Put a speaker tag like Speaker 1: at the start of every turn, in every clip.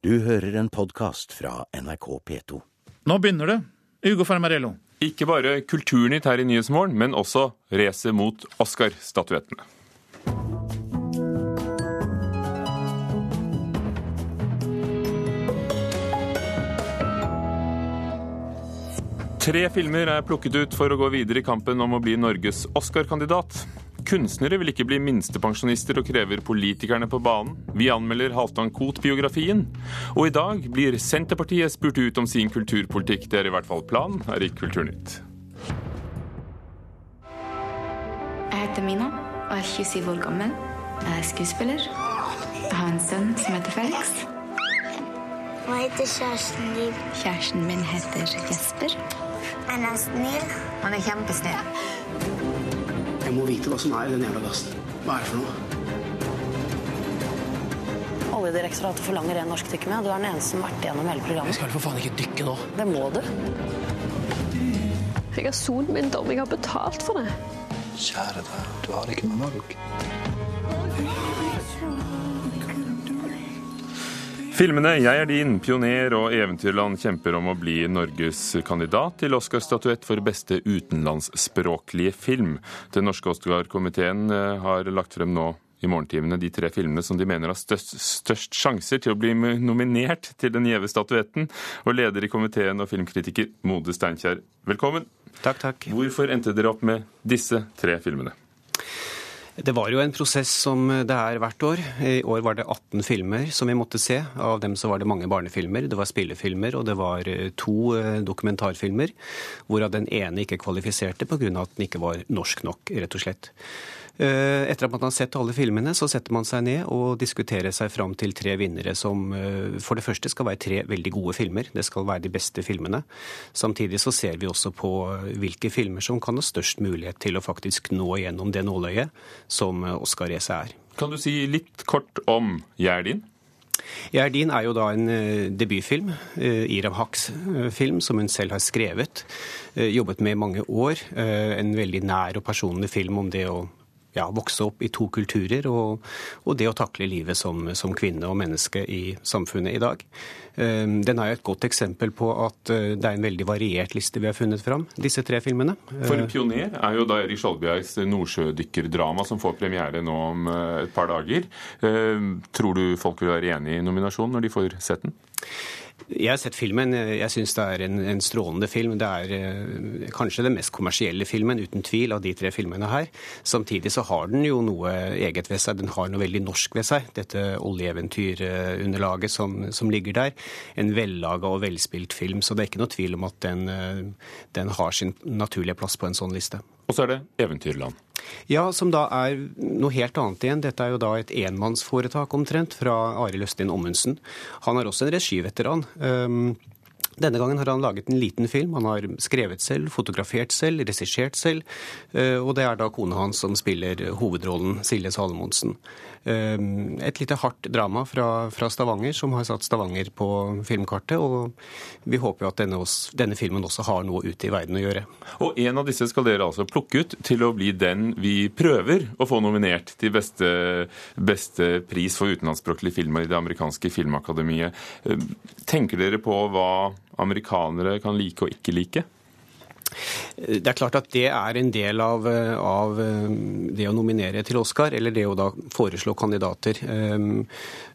Speaker 1: Du hører en podkast fra NRK P2.
Speaker 2: Nå begynner det. Ugo Farmarello.
Speaker 3: Ikke bare Kulturnytt her i Nyhetsmorgen, men også racet mot Oscar-statuettene. Tre filmer er plukket ut for å gå videre i kampen om å bli Norges Oscar-kandidat. Kunstnere vil ikke bli minstepensjonister og krever politikerne på banen. Vi anmelder Halvdan Koht-biografien. Og i dag blir Senterpartiet spurt ut om sin kulturpolitikk. Det er i hvert fall planen her i Kulturnytt.
Speaker 4: Jeg heter Mina og er 27 år gammel. Jeg er skuespiller. Jeg har en sønn som heter Felix.
Speaker 5: Hva heter kjæresten din?
Speaker 4: Kjæresten min heter Jesper.
Speaker 5: Han er snill.
Speaker 4: Han er kjempesnill.
Speaker 6: Jeg må vite hva som er i den jævla gassen. Hva er det for noe?
Speaker 7: Oljedirektoratet forlanger en norsk dykker med. Du er den eneste som har vært igjennom hele
Speaker 6: Jeg
Speaker 7: programmet.
Speaker 6: skal vel for faen ikke dykke nå.
Speaker 7: Det må du.
Speaker 8: Jeg har sonet min dom. Jeg har betalt for det.
Speaker 9: Kjære deg, du har ikke noe valg.
Speaker 3: Filmene 'Jeg er din', 'Pioner' og 'Eventyrland' kjemper om å bli Norges kandidat til Oscar-statuett for beste utenlandsspråklige film. Den norske Oscar-komiteen eh, har lagt frem nå i morgentimene de tre filmene som de mener har størst, størst sjanser til å bli nominert til den gjeve statuetten. Og leder i komiteen og filmkritiker Mode Steinkjer, velkommen.
Speaker 10: Takk, takk.
Speaker 3: Hvorfor endte dere opp med disse tre filmene?
Speaker 10: Det var jo en prosess som det er hvert år. I år var det 18 filmer som vi måtte se. Av dem så var det mange barnefilmer, det var spillefilmer og det var eh, to eh, dokumentarfilmer. Hvorav den ene ikke kvalifiserte pga. at den ikke var norsk nok, rett og slett. Eh, Etter at man har sett alle filmene, så setter man seg ned og diskuterer seg fram til tre vinnere som eh, for det første skal være tre veldig gode filmer. Det skal være de beste filmene. Samtidig så ser vi også på eh, hvilke filmer som kan ha størst mulighet til å faktisk nå gjennom det nåløyet som Oscar-racet er.
Speaker 3: Kan du si litt kort om 'Jeg er din'?
Speaker 10: Jeg er jo da en debutfilm, Iram Haqs eh, film, som hun selv har skrevet. jobbet med i mange år. en veldig nær og personlig film om det å ja, vokse opp i to kulturer og, og det å takle livet som, som kvinne og menneske i samfunnet i dag. Eh, Den er jo et godt eksempel på at eh, det er en veldig variert liste vi har funnet fram, disse tre filmene.
Speaker 3: For
Speaker 10: Eh,
Speaker 3: en pioner er jo da Erik Skjoldbjergs nordsjødykkerdrama som får premiere nå om eh, et par dager. Eh, Tror du folk vil være enig i nominasjonen når de får sett den?
Speaker 10: Jeg har sett filmen. Jeg syns det er en, en strålende film. Det er eh, kanskje den mest kommersielle filmen, uten tvil, av de tre filmene her. Samtidig så har den jo noe eget ved seg. Den har noe veldig norsk ved seg. Dette oljeeventyrunderlaget som, som ligger der. En vellaga og velspilt film. Så det er ikke noe tvil om at den, eh, den har sin naturlige plass på en sånn liste.
Speaker 3: Og så er det Eventyrland.
Speaker 10: Ja, som da er noe helt annet igjen. Dette er jo da et enmannsforetak omtrent fra Arild Østin Ommundsen. Han er også en regiveteran. Um, denne gangen har han laget en liten film. Han har skrevet selv, fotografert selv, regissert selv. eh, Og det er da kona hans som spiller hovedrollen, Silje Salomonsen. Um, Et lite hardt drama fra, fra Stavanger som har satt Stavanger på filmkartet. Og vi håper jo at denne, denne filmen også har noe ute i verden å gjøre.
Speaker 3: Og en av disse skal dere altså plukke ut til å bli den vi prøver å få nominert til beste, beste pris for utenlandsspråklige filmer i det amerikanske filmakademiet. Eh, Tenker dere på hva amerikanere kan like og ikke like?
Speaker 10: Det er klart at det er en del av, av det å nominere til Oscar, eller det å da foreslå kandidater.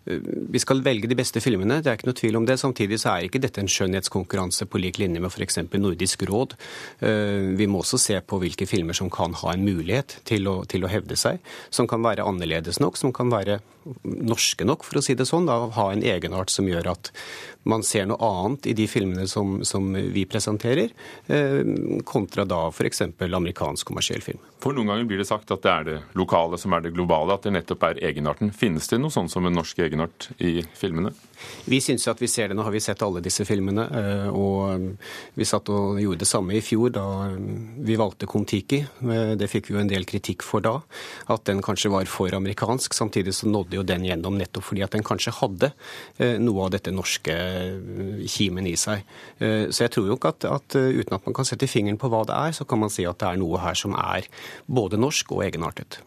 Speaker 10: Vi skal velge de beste filmene, det er ikke noe tvil om det. Samtidig så er ikke dette en skjønnhetskonkurranse på lik linje med f.eks. Nordisk råd. Uh, Vi må også se på hvilke filmer som kan ha en mulighet til å, til å hevde seg. Som kan være annerledes nok, som kan være norske nok, for å si det sånn. Da, ha en egenart som gjør at man ser noe annet i de filmene som, som vi presenterer, eh, kontra da f.eks. amerikansk kommersiell film.
Speaker 3: For noen ganger blir det sagt at det er det lokale som er det globale, at det nettopp er egenarten. Finnes det noe sånn som en norsk egenart i filmene?
Speaker 10: Vi syns at vi ser det. Nå har vi sett alle disse filmene. eh, Og vi satt og gjorde det samme i fjor da vi valgte Kon-Tiki. Eh, Det fikk vi jo en del kritikk for da. At den kanskje var for amerikansk. Samtidig så nådde jo den gjennom nettopp fordi at den kanskje hadde eh, noe av dette norske eh, kimen i seg. Eh, Så jeg tror jo ikke at, at eh, uten at man kan sette fingeren på hva det er, så kan man si at det er noe her som er både norsk og egenartet.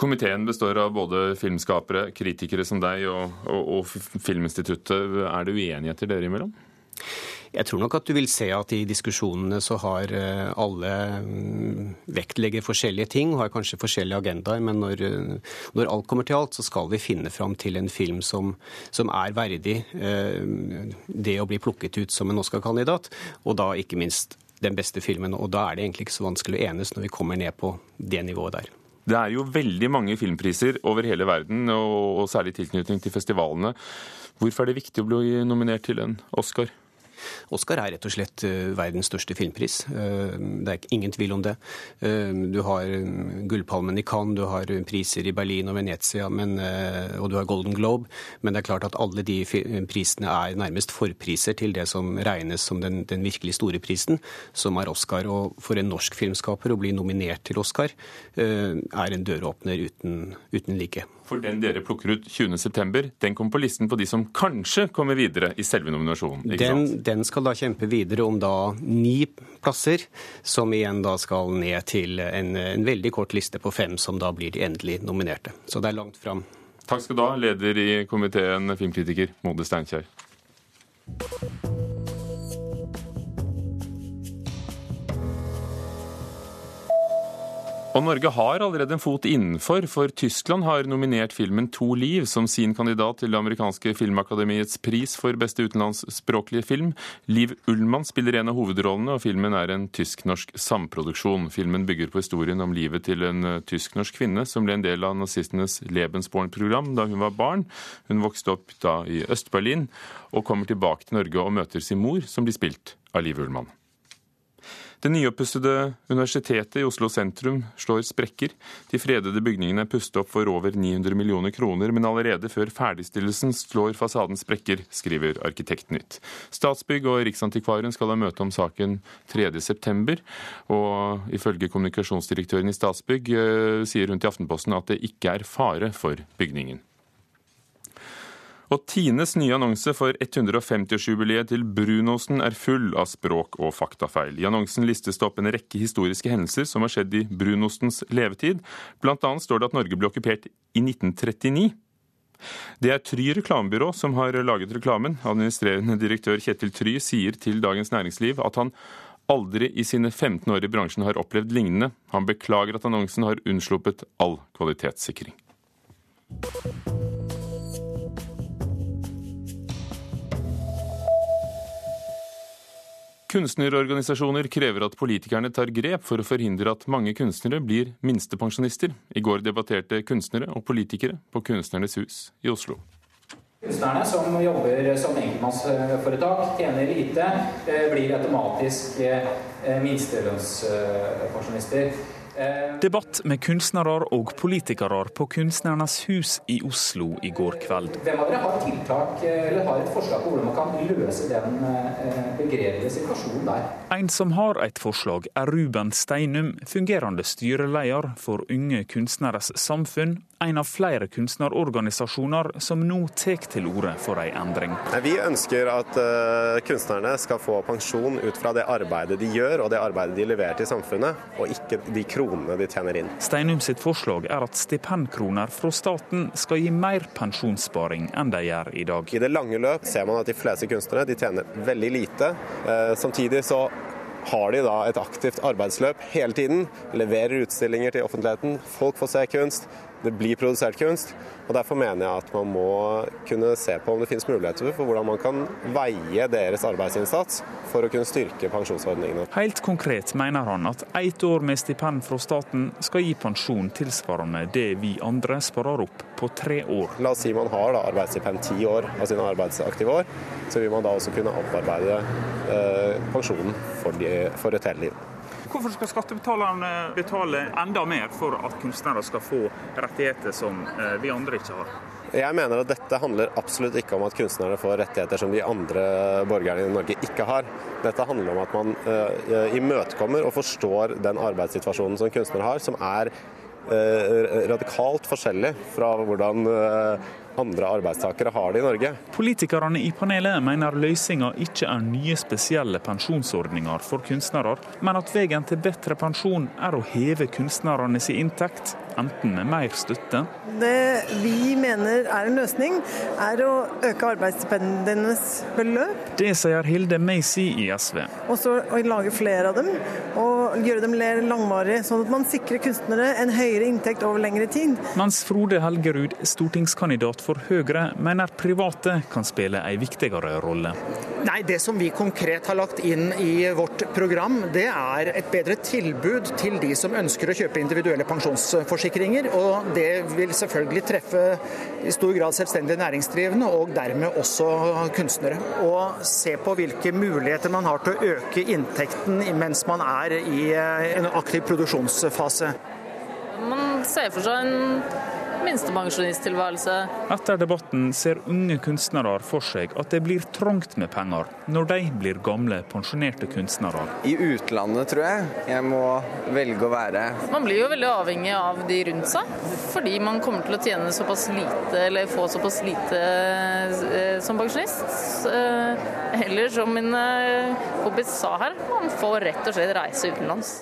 Speaker 3: Komiteen består av både filmskapere, kritikere som deg og, og, og Filminstituttet. Er det uenigheter dere imellom?
Speaker 10: Jeg tror nok at du vil se at i diskusjonene så har eh, alle mm, vektlegger forskjellige ting har kanskje forskjellige agendaer, men når, eh, når, alt kommer til alt, så skal vi finne fram til en film som, som er verdig eh, det å bli plukket ut som en Oscar-kandidat, og da ikke minst den beste filmen. Og da er det egentlig ikke så vanskelig å enes når vi kommer ned på det nivået der.
Speaker 3: Det er jo veldig mange filmpriser over hele verden, og, og særlig tilknytning til festivalene. Hvorfor er det viktig å bli nominert til en Oscar?
Speaker 10: Oscar er rett og slett eh, verdens største filmpris. Eh, det er ingen tvil om det. Eh, du har Gullpalmen i Cannes, du har priser i Berlin og Venezia, men, og du har Golden Globe. Men det er klart at alle de prisene er nærmest forpriser til det som regnes som den, den virkelig store prisen, som er Oscar. Og for en norsk filmskaper å bli nominert til Oscar er en døråpner uten, uten like.
Speaker 3: For den dere plukker ut 20.9, den kommer på listen på de som kanskje kommer videre i selve nominasjonen?
Speaker 10: ikke Den, den, skal da kjempe videre om da ni plasser, som igjen da skal ned til en, en veldig kort liste på fem, som da blir de endelig nominerte. Så det er langt fram.
Speaker 3: Takk skal du ha, leder i komiteen, filmkritiker Mode Steinkjer. Og Norge har allerede en fot innenfor, for Tyskland har nominert filmen To liv som sin kandidat til det amerikanske filmakademiets pris for beste utenlandsspråklige film. Liv Ullmann spiller en av hovedrollene, og filmen er en tysk-norsk samproduksjon. Filmen bygger på historien om livet til en eh, tysk-norsk kvinne som ble en del av nazistenes Lebensborn-program da hun var barn. Hun vokste opp da i Øst-Berlin, og kommer tilbake til Norge og møter sin mor, som blir spilt av Liv Ullmann. Det nyoppussede Universitetet i Oslo sentrum slår sprekker. De fredede bygningene er pustet opp for over 900 millioner kroner, men allerede før ferdigstillelsen slår fasaden sprekker, skriver Arkitektnytt. Statsbygg og Riksantikvaren skal ha møte om saken 3.9, og ifølge kommunikasjonsdirektøren i Statsbygg eh, sier hun til Aftenposten at det ikke er fare for bygningen. Og Tines nye annonse for 150-årsjubileet til brunosten er full av språk- og faktafeil. I annonsen listes det opp en rekke historiske hendelser som har skjedd i brunostens levetid. Blant annet står det at Norge ble okkupert i 1939. Det er Try reklamebyrå som har laget reklamen. Administrerende direktør Kjetil Try sier til Dagens Næringsliv at han aldri i sine 15 år i bransjen har opplevd lignende. Han beklager at annonsen har unnsluppet all kvalitetssikring. Kunstnerorganisasjoner krever at politikerne tar grep for å forhindre at mange kunstnere blir minstepensjonister. I går debatterte kunstnere og politikere på Kunstnernes hus i Oslo.
Speaker 11: Kunstnerne som jobber som enkeltmannsforetak, tjener lite, eh, blir automatisk eh, minstelønnspensjonister.
Speaker 2: Eh, Debatt med kunstnere og politikere på Kunstnernes hus i Oslo i går kveld.
Speaker 11: Hvem av dere har tiltak eller har et forslag på hvordan man kan løse den eh, begredelige situasjonen der?
Speaker 2: En som har et forslag, er Ruben Steinum, fungerende styreleder for Unge Kunstneres Samfunn, en av flere kunstnerorganisasjoner som nå tar til orde for en endring.
Speaker 12: Vi ønsker at uh, kunstnerne skal få pensjon ut fra det arbeidet de gjør og det arbeidet de leverer til samfunnet, og ikke de kronene de tjener inn.
Speaker 2: Steinum sitt forslag er at stipendkroner fra staten skal gi mer pensjonssparing enn de gjør i dag.
Speaker 12: I det lange løp ser man at de fleste kunstnere de tjener veldig lite. Uh, samtidig så har de da et aktivt arbeidsløp hele tiden. Leverer utstillinger til offentligheten. Folk får se kunst det blir produsert kunst. og Derfor mener jeg at man må kunne se på om det finnes muligheter for hvordan man kan veie deres arbeidsinnsats for å kunne styrke pensjonsordningene.
Speaker 2: Helt konkret mener han at ett år med stipend fra staten skal gi pensjon tilsvarende det vi andre sparer opp på tre år.
Speaker 12: La oss si man har da arbeidsstipend ti år av sine arbeidsaktive år, så vil man da også kunne opparbeide eh, pensjonen for, de, for et helt liv.
Speaker 2: Hvorfor skal skattebetalerne betale enda mer for at kunstnere skal få rettigheter som eh, vi andre ikke har?
Speaker 12: Jeg mener at dette handler absolutt ikke om at kunstnerne får rettigheter som de andre borgerne i Norge ikke har. Dette handler om at man uh, imøtekommer og forstår den arbeidssituasjonen som kunstnere har, som er uh, radikalt forskjellig fra hvordan andre arbeidstakere har det i Norge.
Speaker 2: Politikerne i panelet mener løsninga ikke er nye spesielle pensjonsordninger for kunstnere, men at veien til bedre pensjon er å heve kunstnernes inntekt enten med mer støtte
Speaker 13: Det vi mener er en løsning, er å øke arbeidsstipendenes beløp.
Speaker 2: Det sier Hilde Macy i SV.
Speaker 13: Og så å lage flere av dem, og gjøre dem mer langvarige, sånn at man sikrer kunstnere en høyere inntekt over lengre tid.
Speaker 2: Mens Frode Helgerud, stortingskandidat for Høyre, mener private kan spille en viktigere rolle.
Speaker 14: Nei, Det som vi konkret har lagt inn i vårt program, det er et bedre tilbud til de som ønsker å kjøpe individuelle pensjonsforsikringer. Og det vil selvfølgelig treffe i stor grad selvstendig næringsdrivende, og dermed også kunstnere. Og se på hvilke muligheter man har til å øke inntekten mens man er i en aktiv produksjonsfase.
Speaker 15: Man ser for seg en minstepensjonisttilværelse.
Speaker 2: Etter debatten ser unge kunstnere for seg at det blir trangt med penger når de blir gamle, pensjonerte kunstnere.
Speaker 16: I utlandet, tror jeg. Jeg må velge å være.
Speaker 15: Man blir jo veldig avhengig av de rundt seg, fordi man kommer til å tjene såpass lite, eller få såpass lite eh, som pensjonist. Heller som min eh, kompis sa her, man får rett og slett reise utenlands.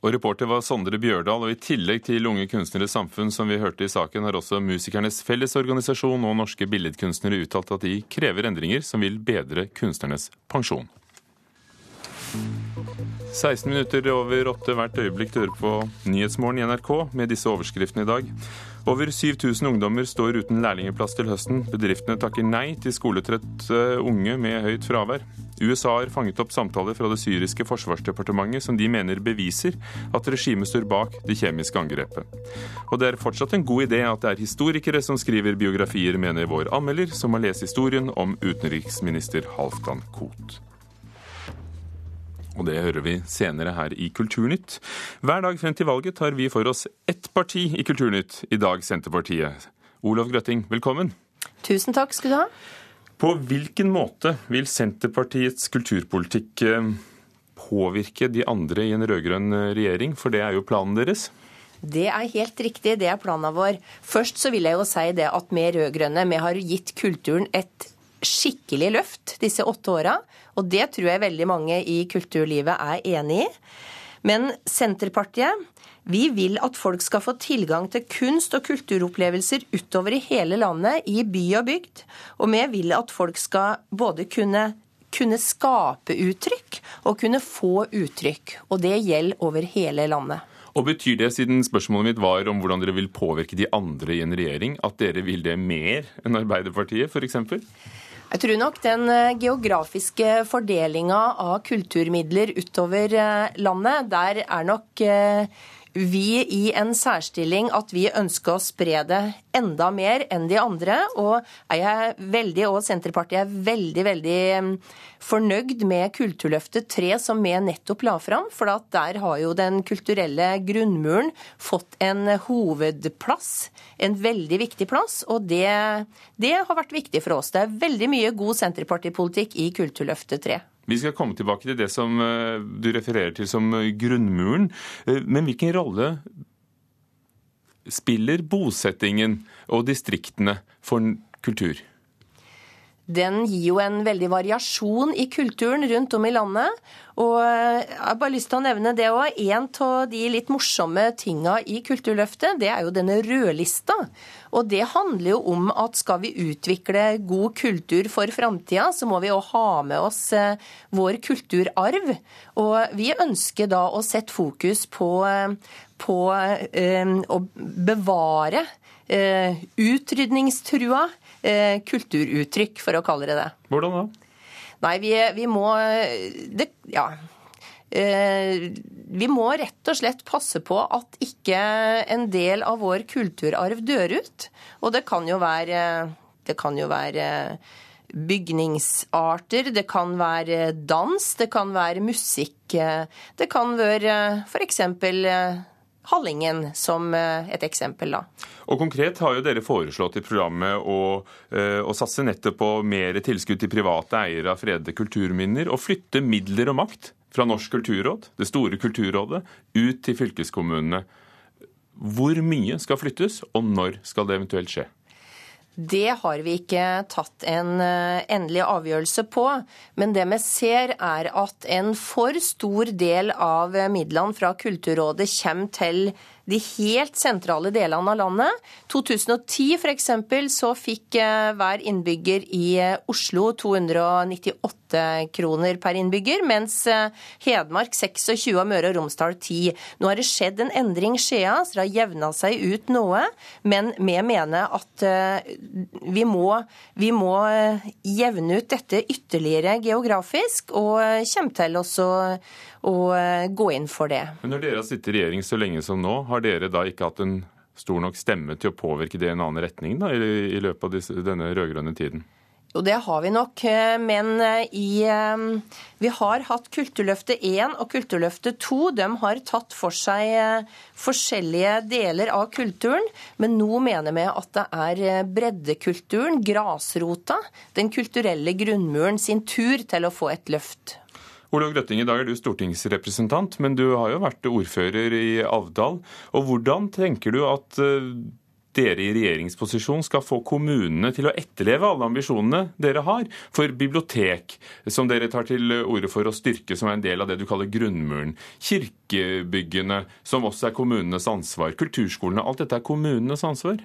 Speaker 3: Og Reporter var Sondre Bjørdal, og i tillegg til Unge kunstneres samfunn, som vi hørte i saken, har også Musikernes Fellesorganisasjon og norske billedkunstnere uttalt at de krever endringer som vil bedre kunstnernes pensjon. 16 minutter over åtte hvert øyeblikk du på Nyhetsmorgen i NRK med disse overskriftene i dag. Over 7000 ungdommer står uten lærlingeplass til høsten. Bedriftene takker nei til skoletrøtte unge med høyt fravær. USA har fanget opp samtaler fra det syriske forsvarsdepartementet som de mener beviser at regimet står bak det kjemiske angrepet. Og det er fortsatt en god idé at det er historikere som skriver biografier, mener vår anmelder, som har lest historien om utenriksminister Halvdan Koht. Og det hører vi senere her i Kulturnytt. Hver dag frem til valget tar vi for oss ett parti i Kulturnytt, i dag Senterpartiet. Olav Grøtting, velkommen.
Speaker 17: Tusen takk skal du ha.
Speaker 3: På hvilken måte vil Senterpartiets kulturpolitikk eh, påvirke de andre i en rød-grønn eh, regjering, for det er jo planen deres?
Speaker 17: Det er helt riktig, det er planen vår. Først så vil jeg jo si det at vi rød-grønne vi har gitt kulturen et skikkelig løft disse åtte åra. Og det tror jeg veldig mange i kulturlivet er enig i. Men Senterpartiet vi vil at folk skal få tilgang til kunst- og kulturopplevelser utover i hele landet, i by og bygd. Og vi vil at folk skal både kunne, kunne skape uttrykk og kunne få uttrykk. Og det gjelder over hele landet.
Speaker 3: Og Betyr det, siden spørsmålet mitt var om hvordan dere vil påvirke de andre i en regjering, at dere vil det mer enn Arbeiderpartiet f.eks.?
Speaker 17: Jeg tror nok den eh, geografiske fordelinga av kulturmidler utover eh, landet, der er nok eh, vi i en særstilling at vi ønsker å spre det enda mer enn de andre. Og er veldig, og Senterpartiet er veldig, veldig mm, fornøyd med Kulturløftet 3 som vi nettopp la fram. For der har jo den kulturelle grunnmuren fått en hovedplass. En veldig viktig plass. Og det, det har vært viktig for oss. Det er veldig mye god Senterpartipolitikk i Kulturløftet 3.
Speaker 3: Vi skal komme tilbake til det som eh, du refererer til som grunnmuren. Eh, men hvilken rolle spiller bosettingen og distriktene for kultur?
Speaker 17: Den gir jo en veldig variasjon i kulturen rundt om i landet. Og jeg har bare lyst til å nevne det òg. En av de litt morsomme tinga i Kulturløftet, det er jo denne rødlista. Og det handler jo om at skal vi utvikle god kultur for framtida, så må vi òg ha med oss eh, vår kulturarv. Og vi ønsker da å sette fokus på, eh, på eh, å bevare utrydningstrua eh, kulturuttrykk, for å kalle det det.
Speaker 3: Hvordan da?
Speaker 17: Nei, vi, vi må det, Ja. Eh, vi må rett og slett passe på at ikke en del av vår kulturarv dør ut. Og det kan jo være, det kan jo være bygningsarter, det kan være dans, det kan være musikk. Det kan være f.eks. Hallingen som eh, et eksempel. da.
Speaker 3: Og Konkret har jo dere foreslått i programmet å, eh, å satse nettopp på mer tilskudd til private eiere av fredede kulturminner, og flytte midler og makt fra Norsk kulturråd, det store Kulturrådet, ut til fylkeskommunene. Hvor mye skal flyttes, og når skal det eventuelt skje?
Speaker 17: Det har vi ikke tatt en eh, endelig avgjørelse på. Men det vi ser er at en for stor del av midlene fra Kulturrådet kommer til de helt sentrale delene av landet. 2010 f.eks. så fikk eh, hver innbygger i eh, Oslo 298 kroner per innbygger, mens eh, Hedmark 26 og Møre og Romsdal 10. Nå har det skjedd en endring Skjea, så det har jevna seg ut noe. Men vi mener at vi må, vi må jevne ut dette ytterligere geografisk, og kommer til å gå inn for det.
Speaker 3: Men når dere har sittet i regjering så lenge som nå, har dere da ikke hatt en stor nok stemme til å påvirke det i en annen retning da, i, i løpet av disse, denne rød-grønne tiden?
Speaker 17: Jo, det har vi nok. Eh, men eh, i, eh, vi har hatt Kulturløftet 1 og Kulturløftet 2. De har tatt for seg forskjellige deler av kulturen. Men nå mener vi at det er breddekulturen, grasrota, den kulturelle grunnmuren sin tur til å få et løft.
Speaker 3: Olaug Grøtting, i dag er du stortingsrepresentant, men du har jo vært ordfører i Avdal. Og hvordan tenker du at dere i regjeringsposisjon skal få kommunene til å etterleve alle ambisjonene dere har for bibliotek, som dere tar til orde for å styrke som er en del av det du kaller grunnmuren, kirkebyggene, som også er kommunenes ansvar, kulturskolene. Alt dette er kommunenes ansvar?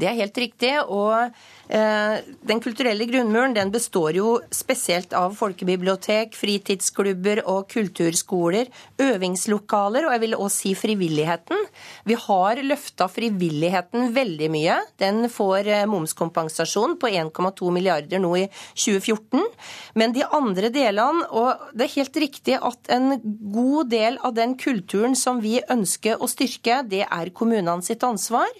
Speaker 17: Det er helt riktig. og Den kulturelle grunnmuren den består jo spesielt av folkebibliotek, fritidsklubber og kulturskoler, øvingslokaler og jeg vil også si frivilligheten. Vi har løfta frivilligheten veldig mye. Den får eh, momskompensasjon på 1,2 milliarder nå i 2014. Men de andre delene, og det er helt riktig at en god del av den kulturen som vi ønsker å styrke, det er kommunene sitt ansvar.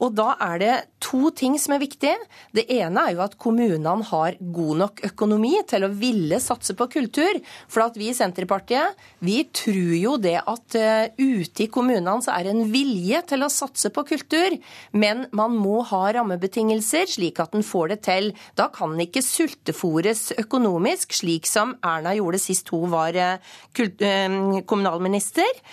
Speaker 17: Og da er det to ting som er viktige. Det ene er jo at kommunene har god nok økonomi til å ville satse på kultur. For at vi i Senterpartiet vi tror jo det at uh, ute i kommunene så er det en vilje til å satse på kultur. Men man må ha rammebetingelser slik at en får det til. Da kan den ikke sultefòres økonomisk, slik som Erna gjorde sist hun var uh, kommunalminister.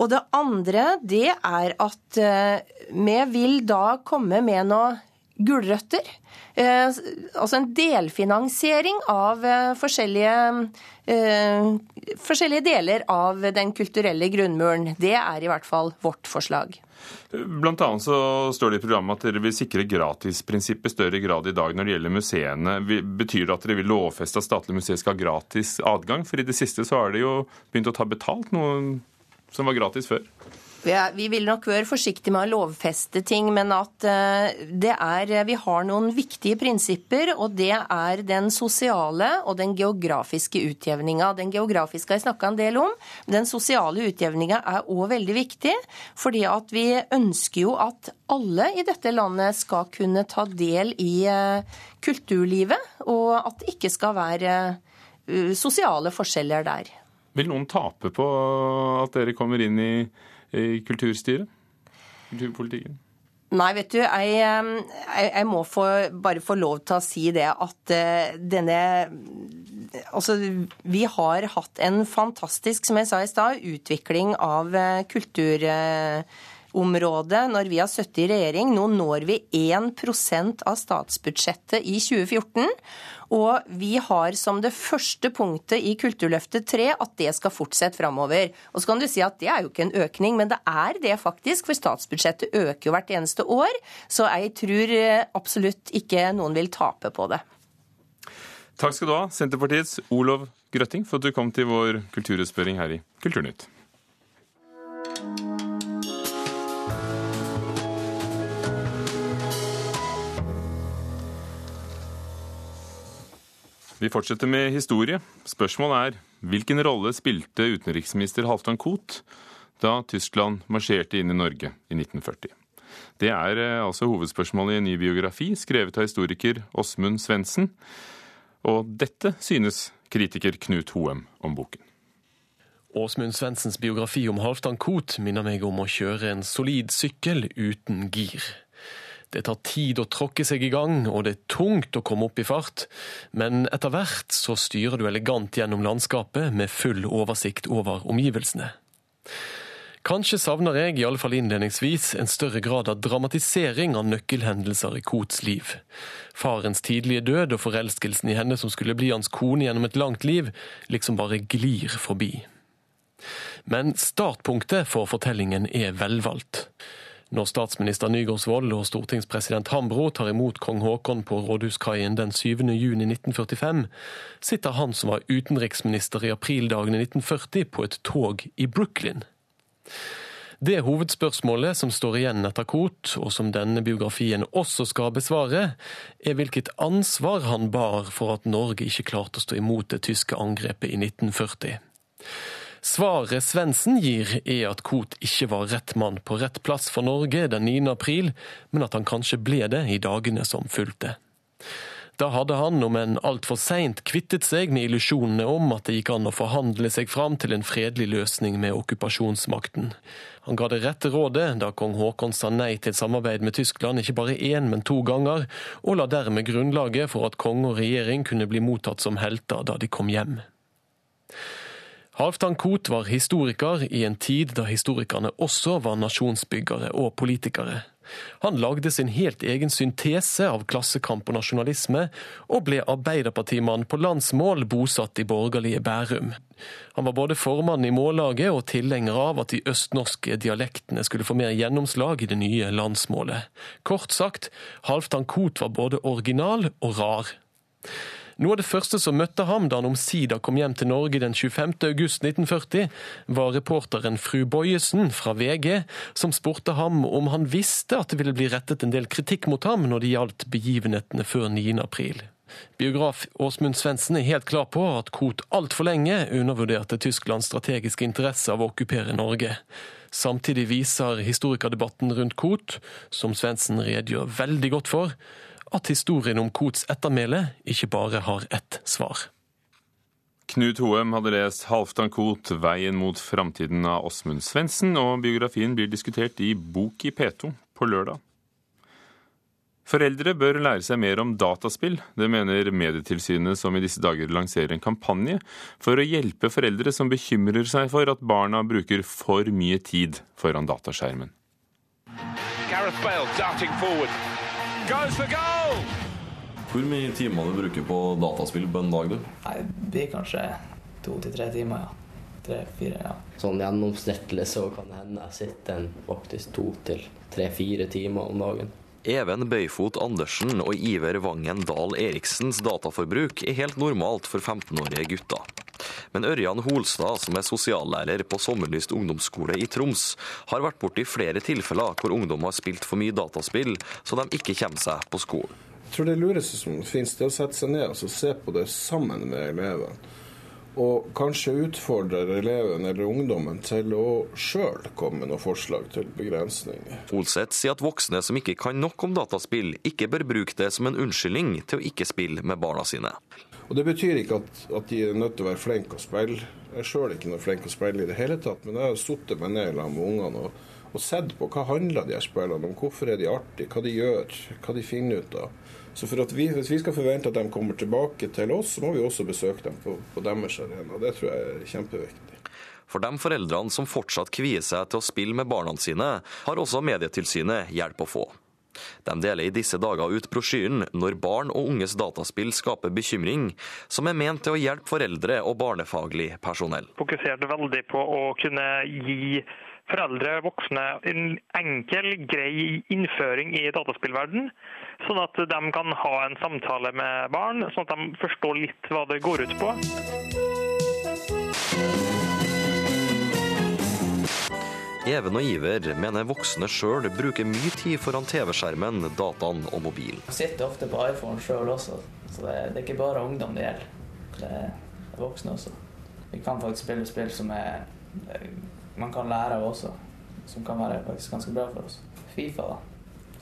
Speaker 17: Og det andre det er at eh, vi vil da komme med noe gulrøtter. Eh, altså en delfinansiering av eh, forskjellige, eh, forskjellige deler av den kulturelle grunnmuren. Det er i hvert fall vårt forslag.
Speaker 3: Blant annet så står det i programmet at dere vil sikre gratisprinsippet større grad i dag når det gjelder museene. Betyr det at dere vil lovfeste at statlige museer skal ha gratis adgang? For i det siste så har de jo begynt å ta betalt, noe som var gratis før?
Speaker 17: Vi vil nok være forsiktige med å lovfeste ting, men at eh, er, vi har noen viktige prinsipper. Og det er den sosiale og den geografiske utjevninga. Den geografiske har jeg snakka en del om. Den sosiale utjevninga er òg veldig viktig. fordi at vi ønsker jo at alle i dette landet skal kunne ta del i eh, kulturlivet. Og at det ikke skal være eh, sosiale forskjeller der.
Speaker 3: Vil noen tape på at dere kommer inn i, i kulturstyret? Kulturpolitikken?
Speaker 17: Nei, vet du, jeg, jeg, må få, bare få lov til å si det at uh, denne Altså, vi har hatt en fantastisk, som jeg sa i stad, utvikling av uh, kultur... Uh, området når vi har sittet i regjering. Nå når vi 1% av statsbudsjettet i 2014. Og vi har som det første punktet i Kulturløftet 3 at det skal fortsette framover. Og så kan du si at det er jo ikke en økning, men det er det faktisk. For statsbudsjettet øker jo hvert eneste år. Så jeg tror eh, absolutt ikke noen vil tape på det.
Speaker 3: Takk skal du ha, Senterpartiets Olov Grøtting, for at du kom til vår kulturutspørring her i Kulturnytt. Vi fortsetter med historie. Spørsmålet er hvilken rolle spilte utenriksminister Halvdan Koht da Tyskland marsjerte inn i Norge i 1940? Det er eh, altså hovedspørsmålet i en ny biografi skrevet av historiker Åsmund Svendsen. Og dette synes kritiker Knut Hoem om boken.
Speaker 18: Åsmund Svendsens biografi om Halvdan Koht minner meg om å kjøre en solid sykkel uten gir. Det tar tid å tråkke seg i gang, og det er tungt å komme opp i fart, men etter hvert så styrer du elegant gjennom landskapet med full oversikt over omgivelsene. Kanskje savner jeg, i alle fall innledningsvis, en større grad av dramatisering av nøkkelhendelser i Kots liv. Farens tidlige død og forelskelsen i henne som skulle bli hans kone gjennom et langt liv, liksom bare glir forbi. Men startpunktet for fortellingen er velvalgt. Når statsminister Nygaardsvold og stortingspresident Hambro tar imot kong Haakon på Rådhuskaien den 7. juni 1945, sitter han som var utenriksminister i aprildagene 1940 på et tog i Brooklyn. Det hovedspørsmålet som står igjen etter Koht, og som denne biografien også skal besvare, er hvilket ansvar han bar for at Norge ikke klarte å stå imot det tyske angrepet i 1940. Svaret Svendsen gir, er at Koht ikke var rett mann på rett plass for Norge den 9. april, men at han kanskje ble det i dagene som fulgte. Da hadde han, om enn altfor seint, kvittet seg med illusjonene om at det gikk an å forhandle seg fram til en fredelig løsning med okkupasjonsmakten. Han ga det rette rådet da kong Haakon sa nei til samarbeid med Tyskland ikke bare én, men to ganger, og la dermed grunnlaget for at konge og regjering kunne bli mottatt som helter da de kom hjem. Halvdan Koht var historiker i en tid da historikerne også var nasjonsbyggere og politikere. Han lagde sin helt egen syntese av klassekamp og nasjonalisme, og ble arbeiderpartimann på landsmål bosatt i borgerlige Bærum. Han var både formann i Mållaget og tilhenger av at de østnorske dialektene skulle få mer gjennomslag i det nye landsmålet. Kort sagt, Halvdan Koht var både original og rar. Noe av det første som møtte ham da han omsider kom hjem til Norge den 25. august 1940, var reporteren fru Bojesen fra VG, som spurte ham om han visste at det ville bli rettet en del kritikk mot ham når det gjaldt begivenhetene før 9. april. Biograf Åsmund Svendsen er helt klar på at Koht altfor lenge undervurderte Tysklands strategiske interesse av å okkupere Norge. Samtidig viser historikerdebatten rundt Koht, som Svendsen redegjør veldig godt for, at historien om Kots ettermæle ikke bare har ett svar.
Speaker 3: Knut Hoem hadde lest Halvdan Koht 'Veien mot framtiden' av Åsmund Svendsen, og biografien blir diskutert i Bok i P2 på lørdag. Foreldre bør lære seg mer om dataspill. Det mener Medietilsynet, som i disse dager lanserer en kampanje for å hjelpe foreldre som bekymrer seg for at barna bruker for mye tid foran dataskjermen. Gareth Bale darting forward.
Speaker 19: Goes for goal! Hvor mye timer du bruker på dataspill på en dag? du?
Speaker 20: Nei, Det blir kanskje to til tre timer, ja. Tre-fire, ja.
Speaker 21: Sånn gjennomsnittlig så kan det hende jeg sitter faktisk to til tre-fire timer om dagen.
Speaker 22: Even Bøyfot Andersen og Iver Vangen Dahl Eriksens dataforbruk er helt normalt for 15-årige gutter. Men Ørjan Holstad, som er sosiallærer på Sommerlyst ungdomsskole i Troms, har vært borti flere tilfeller hvor ungdom har spilt for mye dataspill, så de ikke kommer seg på skolen.
Speaker 23: Jeg tror det lureste som finnes, det er å sette seg ned og se på det sammen med eleven og kanskje utfordrer eleven eller ungdommen til å sjøl komme med noen forslag til begrensninger.
Speaker 22: Olseth sier at voksne som ikke kan nok om dataspill, ikke bør bruke det som en unnskyldning til å ikke spille med barna sine.
Speaker 23: Og Det betyr ikke at, at de er nødt til å være flinke å spille. Jeg er sjøl ikke noe flink å spille i det hele tatt, men jeg har sittet meg ned sammen med ungene og, og sett på hva handler de her spillene om, hvorfor er de artige, hva de gjør, hva de finner ut av. Så for at vi, Hvis vi skal forvente at de kommer tilbake til oss, så må vi også besøke dem på, på deres arena. Det tror jeg er kjempeviktig.
Speaker 22: For de foreldrene som fortsatt kvier seg til å spille med barna sine, har også Medietilsynet hjelp å få. De deler i disse dager ut brosjyren 'Når barn og unges dataspill skaper bekymring', som er ment til å hjelpe foreldre og barnefaglig personell.
Speaker 24: Fokuserte veldig på å kunne gi foreldre og voksne en enkel, grei innføring i dataspillverden. Sånn at de kan ha en samtale med barn, sånn at de forstår litt hva det går ut på.
Speaker 22: Even og Iver mener voksne sjøl bruker mye tid foran TV-skjermen, dataen og mobilen.
Speaker 20: Jeg sitter ofte på iPhone sjøl også, så det er, ikke bare ungdom det gjelder. Det er voksne også. Vi kan faktisk spille spill som er, man kan lære av også, som kan være faktisk ganske bra for oss. Fifa, da,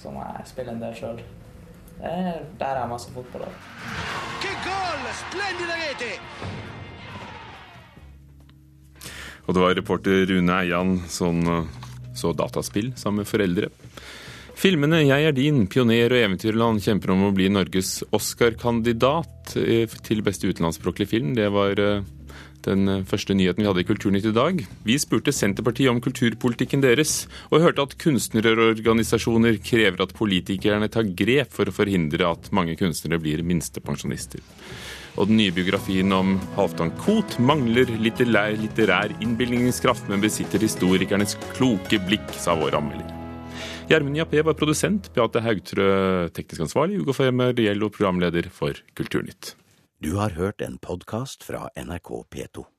Speaker 20: som jeg spiller en del sjøl. Der er jeg masse fotball. Che gol! Splendida rete!
Speaker 3: Og det var reporter Rune Eian som eh, så dataspill sammen med foreldre. Filmene 'Jeg er din', 'Pioner' og 'Eventyrland' kjemper om å bli Norges Oscar-kandidat eh, til beste utenlandsspråklige film. Det var eh, den første nyheten vi hadde i Kulturnytt i dag. Vi spurte Senterpartiet om kulturpolitikken deres, og hørte at kunstnerorganisasjoner krever at politikerne tar grep for å forhindre at mange kunstnere blir minstepensjonister. Og den nye biografien om Halvdan Koht mangler litterær, litterær innbilningskraft, men besitter historikernes kloke blikk, sa vår anmelder. Gjermund Jappé var produsent, Beate Haugtrø teknisk ansvarlig, Ugo Femer og programleder for Kulturnytt.
Speaker 25: Du har hørt en podkast fra NRK P2.